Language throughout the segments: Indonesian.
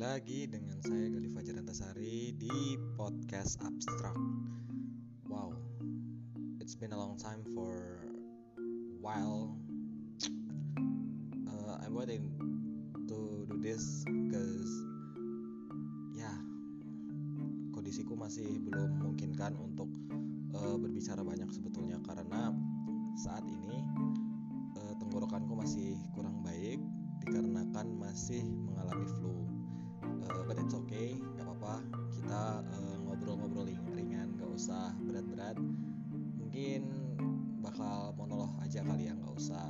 lagi dengan saya Gali Fajar Antasari di podcast Abstrak. Wow, it's been a long time for while. Uh, I'm waiting to do this because ya kondisiku masih belum memungkinkan untuk uh, berbicara banyak sebetulnya karena saat ini uh, tenggorokanku masih kurang baik dikarenakan masih mengalami flu uh, but it's okay nggak apa-apa. Kita uh, ngobrol-ngobrol ringan nggak usah berat-berat. Mungkin bakal monolog aja kali ya nggak usah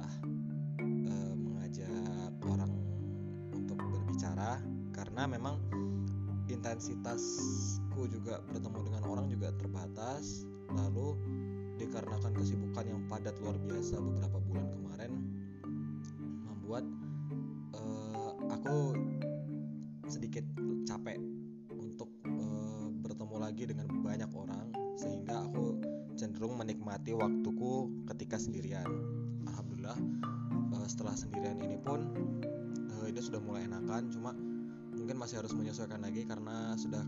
uh, mengajak orang untuk berbicara. Karena memang intensitasku juga bertemu dengan orang juga terbatas. Lalu dikarenakan kesibukan yang padat luar biasa beberapa bulan kemarin cenderung menikmati waktuku ketika sendirian. Alhamdulillah uh, setelah sendirian ini pun uh, ini sudah mulai enakan cuma mungkin masih harus menyesuaikan lagi karena sudah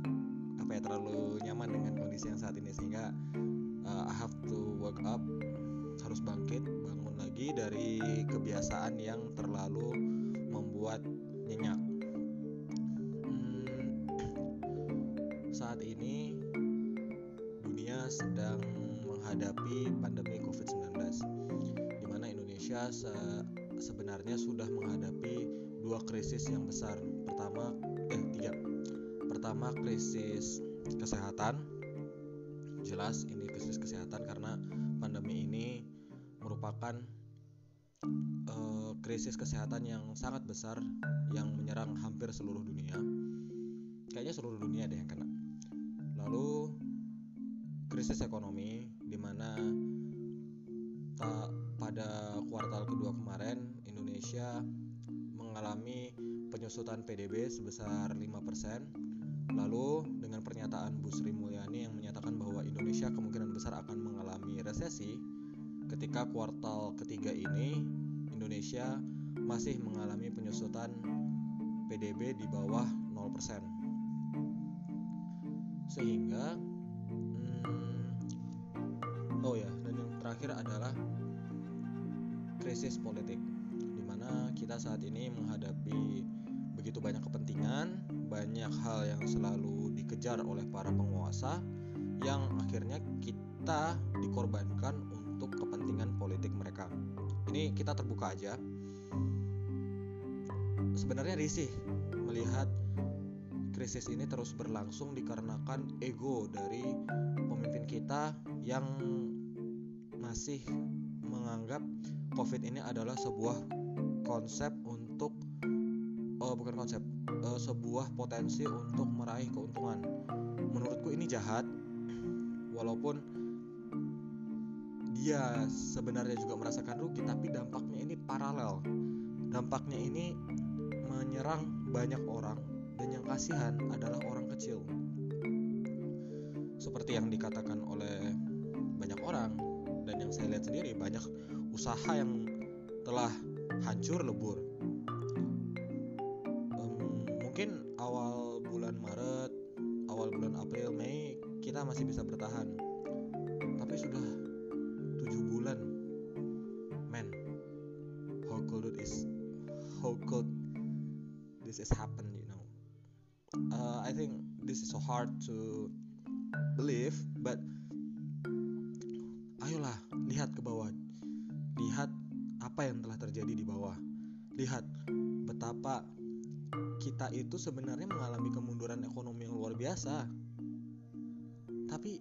apa ya terlalu nyaman dengan kondisi yang saat ini sehingga uh, I have to work up harus bangkit bangun lagi dari kebiasaan yang terlalu membuat nyenyak saat ini dunia sedang menghadapi pandemi COVID-19 di mana Indonesia se sebenarnya sudah menghadapi dua krisis yang besar. Pertama eh tiga. Pertama krisis kesehatan. Jelas ini krisis kesehatan karena pandemi ini merupakan uh, krisis kesehatan yang sangat besar yang menyerang hampir seluruh dunia. Kayaknya seluruh dunia deh yang kena Lalu krisis ekonomi di mana pada kuartal kedua kemarin Indonesia mengalami penyusutan PDB sebesar 5%. Lalu dengan pernyataan Bu Sri Mulyani yang menyatakan bahwa Indonesia kemungkinan besar akan mengalami resesi ketika kuartal ketiga ini Indonesia masih mengalami penyusutan PDB di bawah 0% sehingga oh ya dan yang terakhir adalah krisis politik di mana kita saat ini menghadapi begitu banyak kepentingan banyak hal yang selalu dikejar oleh para penguasa yang akhirnya kita dikorbankan untuk kepentingan politik mereka. Ini kita terbuka aja. Sebenarnya risih melihat krisis ini terus berlangsung dikarenakan ego dari yang masih menganggap COVID ini adalah sebuah konsep untuk oh bukan konsep uh, sebuah potensi untuk meraih keuntungan. Menurutku ini jahat walaupun dia sebenarnya juga merasakan rugi tapi dampaknya ini paralel. Dampaknya ini menyerang banyak orang dan yang kasihan adalah orang kecil. Seperti yang dikatakan oleh banyak orang dan yang saya lihat sendiri banyak usaha yang telah hancur lebur. Um, mungkin awal bulan Maret, awal bulan April, Mei kita masih bisa bertahan. Tapi sudah tujuh bulan, man, how could this, how could this is happen? uh, I think this is so hard to believe itu sebenarnya mengalami kemunduran ekonomi yang luar biasa. Tapi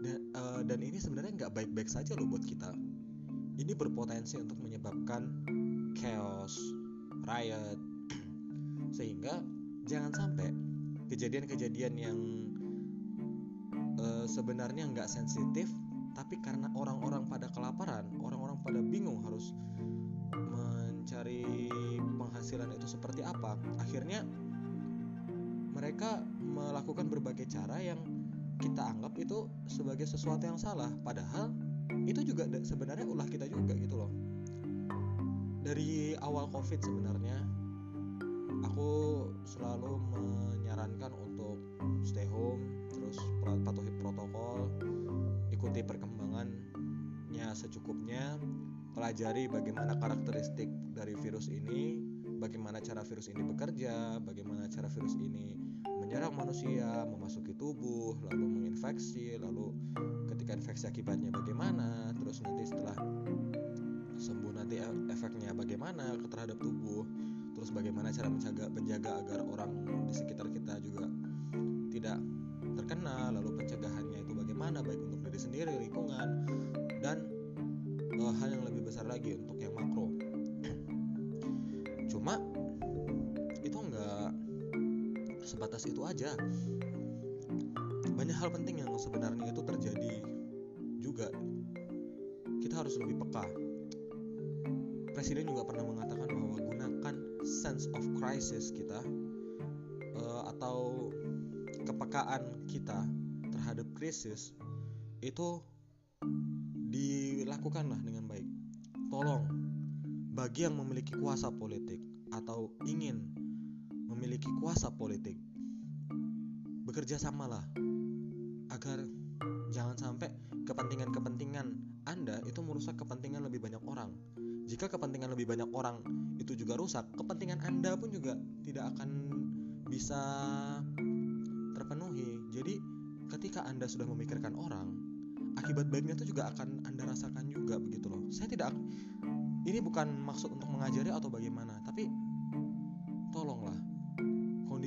dan, uh, dan ini sebenarnya nggak baik-baik saja loh buat kita. Ini berpotensi untuk menyebabkan chaos riot. Sehingga jangan sampai kejadian-kejadian yang uh, sebenarnya nggak sensitif tapi karena orang-orang pada kelaparan orang-orang pada bingung harus mencari penghasilan itu seperti apa. Akhirnya mereka melakukan berbagai cara yang kita anggap itu sebagai sesuatu yang salah. Padahal itu juga sebenarnya ulah kita juga gitu loh. Dari awal covid sebenarnya aku selalu menyarankan untuk stay home terus patuhi protokol ikuti perkembangannya secukupnya pelajari bagaimana karakteristik dari virus ini bagaimana cara virus ini bekerja bagaimana cara virus ini menyerang manusia memasuki tubuh lalu menginfeksi lalu ketika infeksi akibatnya bagaimana terus nanti setelah sembuh nanti efeknya bagaimana terhadap tubuh terus bagaimana cara menjaga menjaga agar orang di sekitar kita juga tidak terkena lalu pencegahannya itu bagaimana baik untuk diri sendiri lingkungan dan uh, hal yang lebih besar lagi untuk yang makro sebatas itu aja. Banyak hal penting yang sebenarnya itu terjadi juga. Kita harus lebih peka. Presiden juga pernah mengatakan bahwa sense of crisis kita uh, atau kepekaan kita terhadap krisis itu dilakukanlah dengan baik. Tolong bagi yang memiliki kuasa politik atau ingin memiliki kuasa politik bekerja samalah agar jangan sampai kepentingan-kepentingan Anda itu merusak kepentingan lebih banyak orang. Jika kepentingan lebih banyak orang itu juga rusak, kepentingan Anda pun juga tidak akan bisa terpenuhi. Jadi, ketika Anda sudah memikirkan orang, akibat baiknya itu juga akan Anda rasakan juga begitu loh. Saya tidak ini bukan maksud untuk mengajari atau bagaimana,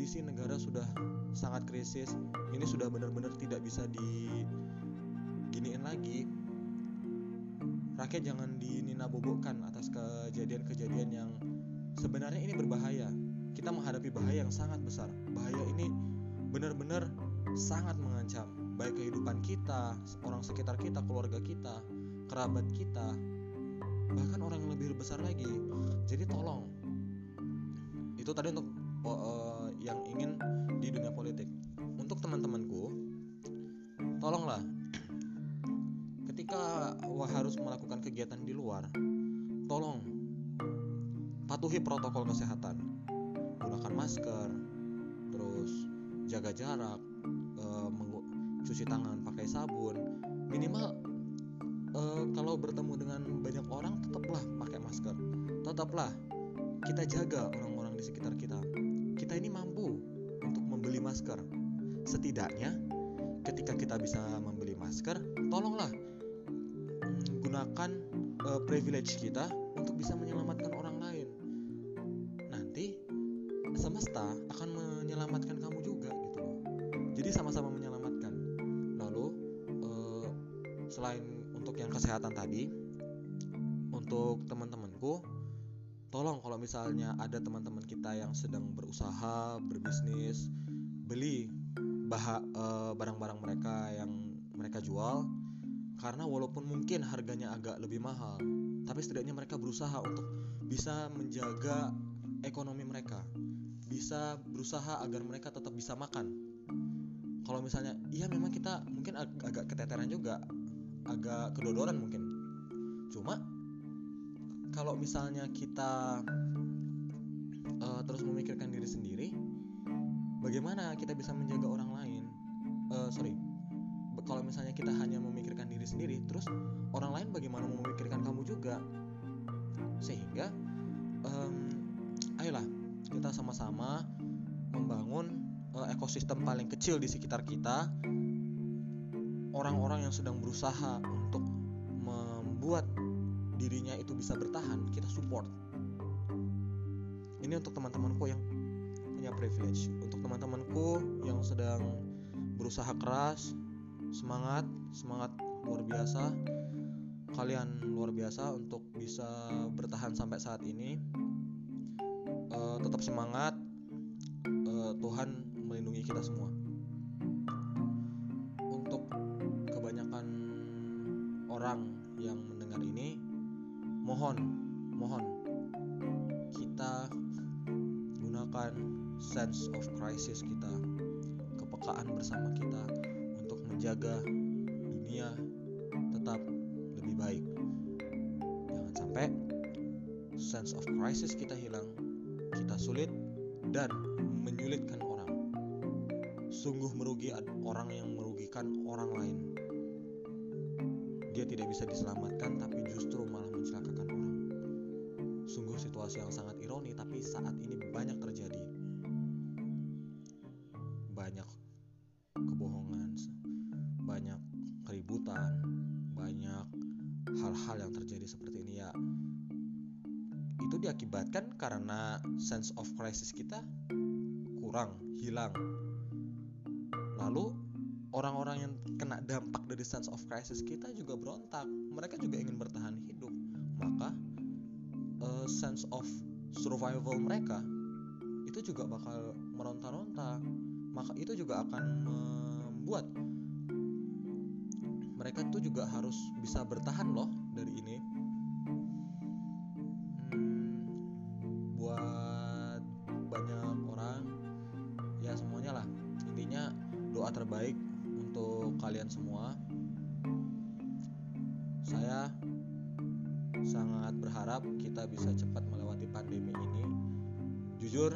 Kondisi negara sudah sangat krisis. Ini sudah benar-benar tidak bisa di giniin lagi. Rakyat jangan dininabobokan atas kejadian-kejadian yang sebenarnya ini berbahaya. Kita menghadapi bahaya yang sangat besar. Bahaya ini benar-benar sangat mengancam. Baik kehidupan kita orang sekitar kita keluarga kita kerabat kita bahkan orang yang lebih besar lagi. Jadi tolong itu tadi untuk uh, yang ingin di dunia politik untuk teman-temanku tolonglah ketika harus melakukan kegiatan di luar, tolong patuhi protokol kesehatan. Gunakan masker, terus jaga jarak, e, cuci tangan pakai sabun. Minimal e, kalau bertemu dengan banyak orang tetaplah pakai masker. Tetaplah kita jaga orang-orang di sekitar kita. Kita ini mampu untuk membeli masker. Setidaknya ketika kita bisa membeli masker, tolonglah gunakan uh, privilege kita untuk bisa menyelamatkan orang lain. Nanti semesta akan menyelamatkan kamu juga gitu loh. Jadi sama-sama menyelamatkan. Lalu uh, selain untuk yang kesehatan tadi, untuk teman-temanku, kalau misalnya ada teman-teman kita yang sedang berusaha, berbisnis, beli uh, barang-barang mereka yang mereka jual karena walaupun mungkin harganya agak lebih mahal, tapi setidaknya mereka berusaha untuk bisa menjaga ekonomi mereka, bisa berusaha agar mereka tetap bisa makan. Kalau misalnya, iya memang kita mungkin ag agak keteteran juga, agak kedodoran mungkin. Cuma kalau misalnya kita uh, terus memikirkan diri sendiri, bagaimana kita bisa menjaga orang lain? Uh, sorry, kalau misalnya kita hanya memikirkan diri sendiri terus orang lain bagaimana memikirkan kamu juga sehingga um, ayolah kita sama-sama membangun uh, ekosistem paling kecil di sekitar kita orang-orang yang sedang berusaha untuk dirinya itu bisa bertahan kita support. Ini untuk teman-temanku yang punya privilege. Untuk teman-temanku yang sedang berusaha keras semangat semangat luar biasa kalian luar biasa untuk bisa bertahan sampai saat ini. Uh, tetap semangat uh, Tuhan melindungi kita semua. Untuk kebanyakan orang mohon mohon kita gunakan sense of crisis kita kepekaan bersama kita menjaga dunia tetap lebih baik. Jangan sampai sense of crisis kita hilang, kita sulit, dan menyulitkan orang. Sungguh merugi orang yang merugikan orang lain. Dia tidak bisa diselamatkan tapi justru malah mencelakakan. Sungguh situasi yang sangat ironi tapi saat ini banyak terjadi. Banyak kebohongan, banyak keributan, banyak hal-hal yang terjadi seperti ini ya itu diakibatkan karena sense of crisis kita kurang, hilang. Lalu orang-orang yang kena dampak dari sense of crisis kita juga berontak. Mereka juga ingin bertahan hidup. Maka sense of survival mereka itu juga bakal meronta-ronta. Maka itu juga akan membuat mereka tuh juga harus bisa bertahan loh dari ini kita bisa cepat melewati pandemi ini. Jujur,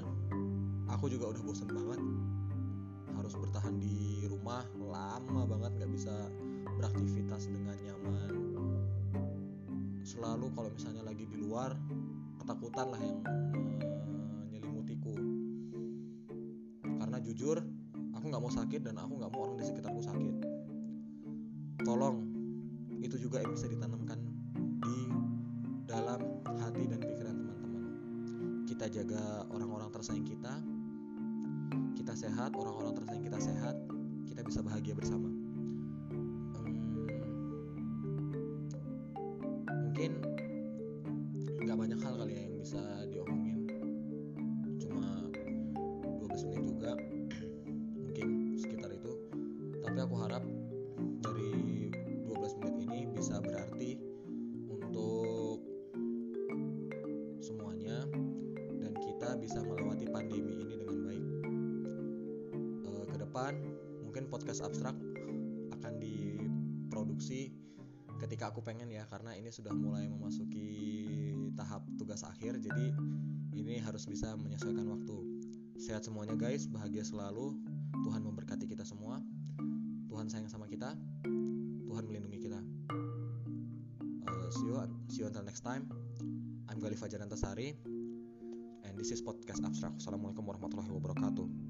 aku juga udah bosan banget harus bertahan di rumah lama banget nggak bisa beraktivitas dengan nyaman. Selalu kalau misalnya lagi di luar ketakutan lah yang menyelimutiku. Karena jujur aku nggak mau sakit dan aku nggak mau orang di sekitarku sakit tolong itu juga yang bisa ditanamkan jaga orang-orang tersayang kita. Kita sehat orang-orang tersayang kita sehat. Kita bisa bahagia bersama podcast abstrak akan diproduksi ketika aku pengen ya karena ini sudah mulai memasuki tahap tugas akhir jadi ini harus bisa menyesuaikan waktu. Sehat semuanya guys. Bahagia selalu. Tuhan memberkati kita semua. Tuhan sayang sama kita. Tuhan melindungi kita. Uh, see you see you until next time. I'm Gali Fajar Antasari and this is podcast abstrak. Assalamualaikum warahmatullahi wabarakatuh